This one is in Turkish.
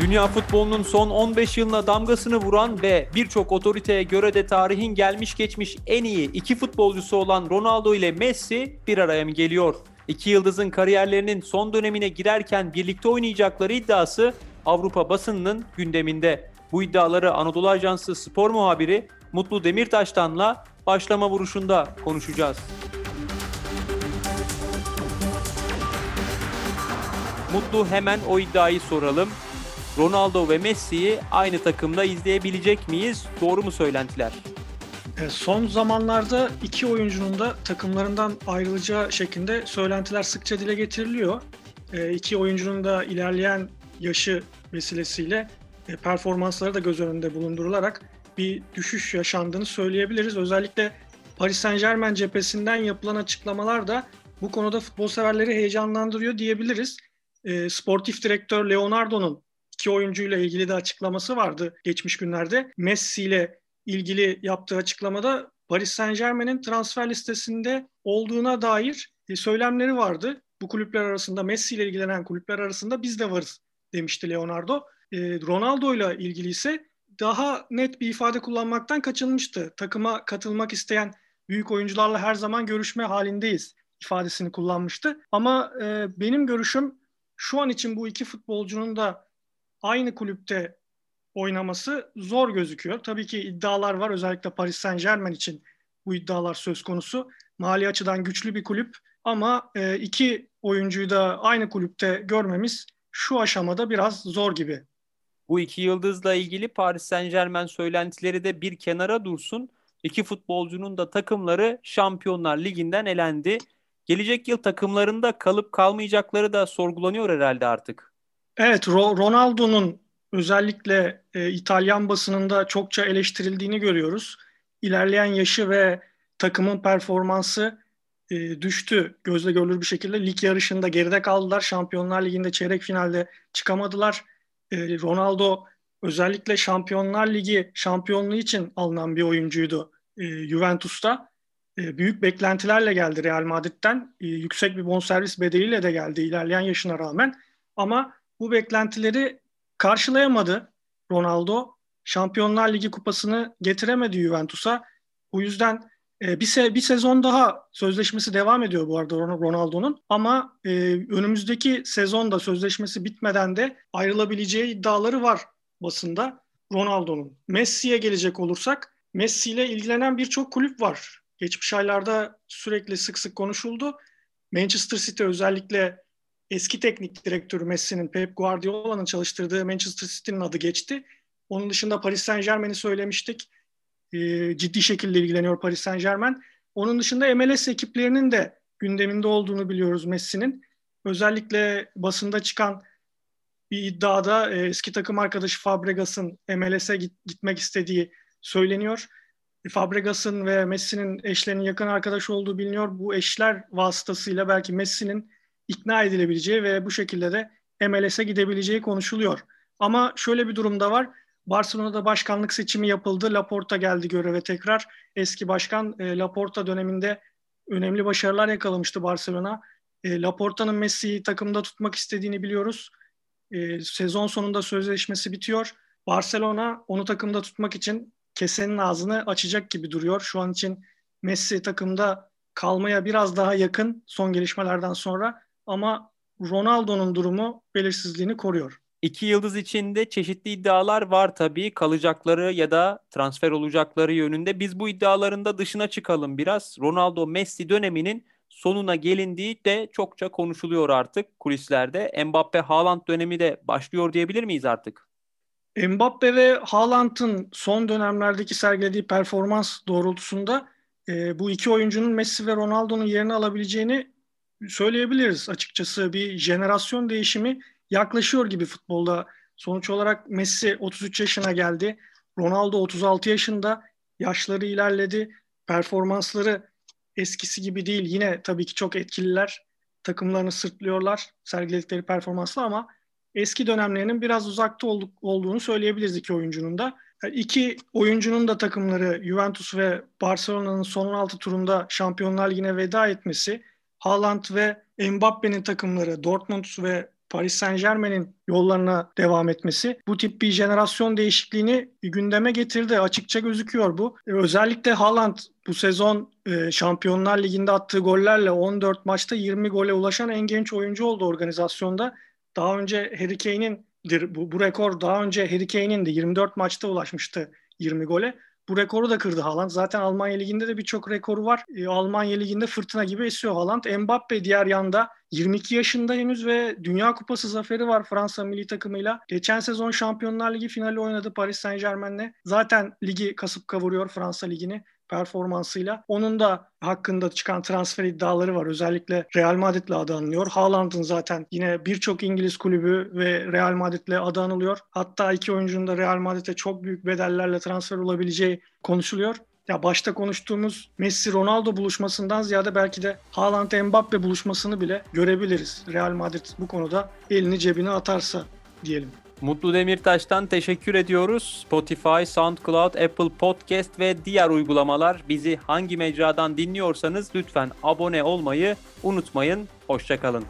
Dünya futbolunun son 15 yılına damgasını vuran ve birçok otoriteye göre de tarihin gelmiş geçmiş en iyi iki futbolcusu olan Ronaldo ile Messi bir araya mı geliyor? İki yıldızın kariyerlerinin son dönemine girerken birlikte oynayacakları iddiası Avrupa basınının gündeminde. Bu iddiaları Anadolu Ajansı spor muhabiri Mutlu Demirtaş'tanla başlama vuruşunda konuşacağız. Mutlu hemen o iddiayı soralım. Ronaldo ve Messi'yi aynı takımda izleyebilecek miyiz? Doğru mu söylentiler? E, son zamanlarda iki oyuncunun da takımlarından ayrılacağı şeklinde söylentiler sıkça dile getiriliyor. E, iki oyuncunun da ilerleyen yaşı vesilesiyle e, performansları da göz önünde bulundurularak bir düşüş yaşandığını söyleyebiliriz. Özellikle Paris Saint Germain cephesinden yapılan açıklamalar da bu konuda futbol severleri heyecanlandırıyor diyebiliriz. sportif direktör Leonardo'nun iki oyuncuyla ilgili de açıklaması vardı geçmiş günlerde. Messi ile ilgili yaptığı açıklamada Paris Saint Germain'in transfer listesinde olduğuna dair e, söylemleri vardı. Bu kulüpler arasında Messi ile ilgilenen kulüpler arasında biz de varız demişti Leonardo. E, Ronaldo ile ilgili ise daha net bir ifade kullanmaktan kaçınmıştı. Takıma katılmak isteyen büyük oyuncularla her zaman görüşme halindeyiz ifadesini kullanmıştı. Ama e, benim görüşüm şu an için bu iki futbolcunun da aynı kulüpte oynaması zor gözüküyor. Tabii ki iddialar var. Özellikle Paris Saint Germain için bu iddialar söz konusu. Mali açıdan güçlü bir kulüp ama e, iki oyuncuyu da aynı kulüpte görmemiz şu aşamada biraz zor gibi. Bu iki yıldızla ilgili Paris Saint Germain söylentileri de bir kenara dursun. İki futbolcunun da takımları Şampiyonlar Ligi'nden elendi. Gelecek yıl takımlarında kalıp kalmayacakları da sorgulanıyor herhalde artık. Evet, Ronaldo'nun özellikle e, İtalyan basınında çokça eleştirildiğini görüyoruz. İlerleyen yaşı ve takımın performansı e, düştü gözle görülür bir şekilde. Lig yarışında geride kaldılar. Şampiyonlar Ligi'nde çeyrek finalde çıkamadılar. E, Ronaldo özellikle Şampiyonlar Ligi şampiyonluğu için alınan bir oyuncuydu e, Juventus'ta. E, büyük beklentilerle geldi Real Madrid'den. E, yüksek bir bonservis bedeliyle de geldi ilerleyen yaşına rağmen. Ama bu beklentileri karşılayamadı Ronaldo. Şampiyonlar Ligi kupasını getiremedi Juventus'a. Bu yüzden e, bir, se bir sezon daha sözleşmesi devam ediyor bu arada Ronaldo'nun. Ama e, önümüzdeki sezonda sözleşmesi bitmeden de ayrılabileceği iddiaları var basında Ronaldo'nun. Messi'ye gelecek olursak Messi ile ilgilenen birçok kulüp var. Geçmiş aylarda sürekli sık sık konuşuldu. Manchester City özellikle eski teknik direktörü Messi'nin Pep Guardiola'nın çalıştırdığı Manchester City'nin adı geçti. Onun dışında Paris Saint Germain'i söylemiştik. E, ciddi şekilde ilgileniyor Paris Saint Germain. Onun dışında MLS ekiplerinin de gündeminde olduğunu biliyoruz Messi'nin. Özellikle basında çıkan bir iddiada e, eski takım arkadaşı Fabregas'ın MLS'e git, gitmek istediği söyleniyor. Fabregas'ın ve Messi'nin eşlerinin yakın arkadaş olduğu biliniyor. Bu eşler vasıtasıyla belki Messi'nin ikna edilebileceği ve bu şekilde de MLS'e gidebileceği konuşuluyor. Ama şöyle bir durumda var. Barcelona'da başkanlık seçimi yapıldı. Laporta geldi göreve tekrar. Eski başkan e, Laporta döneminde önemli başarılar yakalamıştı Barcelona. E, Laporta'nın Messi'yi takımda tutmak istediğini biliyoruz. E, sezon sonunda sözleşmesi bitiyor. Barcelona onu takımda tutmak için kesenin ağzını açacak gibi duruyor. Şu an için Messi takımda kalmaya biraz daha yakın son gelişmelerden sonra ama Ronaldo'nun durumu belirsizliğini koruyor. İki yıldız içinde çeşitli iddialar var tabii. Kalacakları ya da transfer olacakları yönünde. Biz bu iddiaların da dışına çıkalım biraz. Ronaldo Messi döneminin sonuna gelindiği de çokça konuşuluyor artık kulislerde. Mbappe Haaland dönemi de başlıyor diyebilir miyiz artık? Mbappe ve Haaland'ın son dönemlerdeki sergilediği performans doğrultusunda e, bu iki oyuncunun Messi ve Ronaldo'nun yerini alabileceğini söyleyebiliriz açıkçası. Bir jenerasyon değişimi yaklaşıyor gibi futbolda. Sonuç olarak Messi 33 yaşına geldi. Ronaldo 36 yaşında. Yaşları ilerledi. Performansları eskisi gibi değil. Yine tabii ki çok etkililer. Takımlarını sırtlıyorlar sergiledikleri performansla ama eski dönemlerinin biraz uzakta olduk, olduğunu söyleyebiliriz iki oyuncunun da. İki oyuncunun da takımları Juventus ve Barcelona'nın son 16 turunda Şampiyonlar Ligi'ne veda etmesi Haaland ve Mbappe'nin takımları Dortmund ve Paris Saint Germain'in yollarına devam etmesi bu tip bir jenerasyon değişikliğini gündeme getirdi. Açıkça gözüküyor bu. E, özellikle Haaland bu sezon e, Şampiyonlar Ligi'nde attığı gollerle 14 maçta 20 gole ulaşan en genç oyuncu oldu organizasyonda. Daha önce Harry Kane'in bu, bu rekor daha önce Harry Kane'in de 24 maçta ulaşmıştı 20 gole. Bu rekoru da kırdı Haaland. Zaten Almanya Ligi'nde de birçok rekoru var. E, Almanya Ligi'nde fırtına gibi esiyor Haaland. Mbappe diğer yanda 22 yaşında henüz ve Dünya Kupası zaferi var Fransa milli takımıyla. Geçen sezon Şampiyonlar Ligi finali oynadı Paris Saint Germain'le. Zaten ligi kasıp kavuruyor Fransa Ligi'ni performansıyla. Onun da hakkında çıkan transfer iddiaları var. Özellikle Real Madrid'le adı anılıyor. Haaland'ın zaten yine birçok İngiliz kulübü ve Real Madrid'le adı anılıyor. Hatta iki oyuncunun da Real Madrid'e çok büyük bedellerle transfer olabileceği konuşuluyor. Ya başta konuştuğumuz Messi-Ronaldo buluşmasından ziyade belki de Haaland-Mbappe buluşmasını bile görebiliriz. Real Madrid bu konuda elini cebine atarsa diyelim. Mutlu Demirtaş'tan teşekkür ediyoruz. Spotify, SoundCloud, Apple Podcast ve diğer uygulamalar bizi hangi mecradan dinliyorsanız lütfen abone olmayı unutmayın. Hoşçakalın.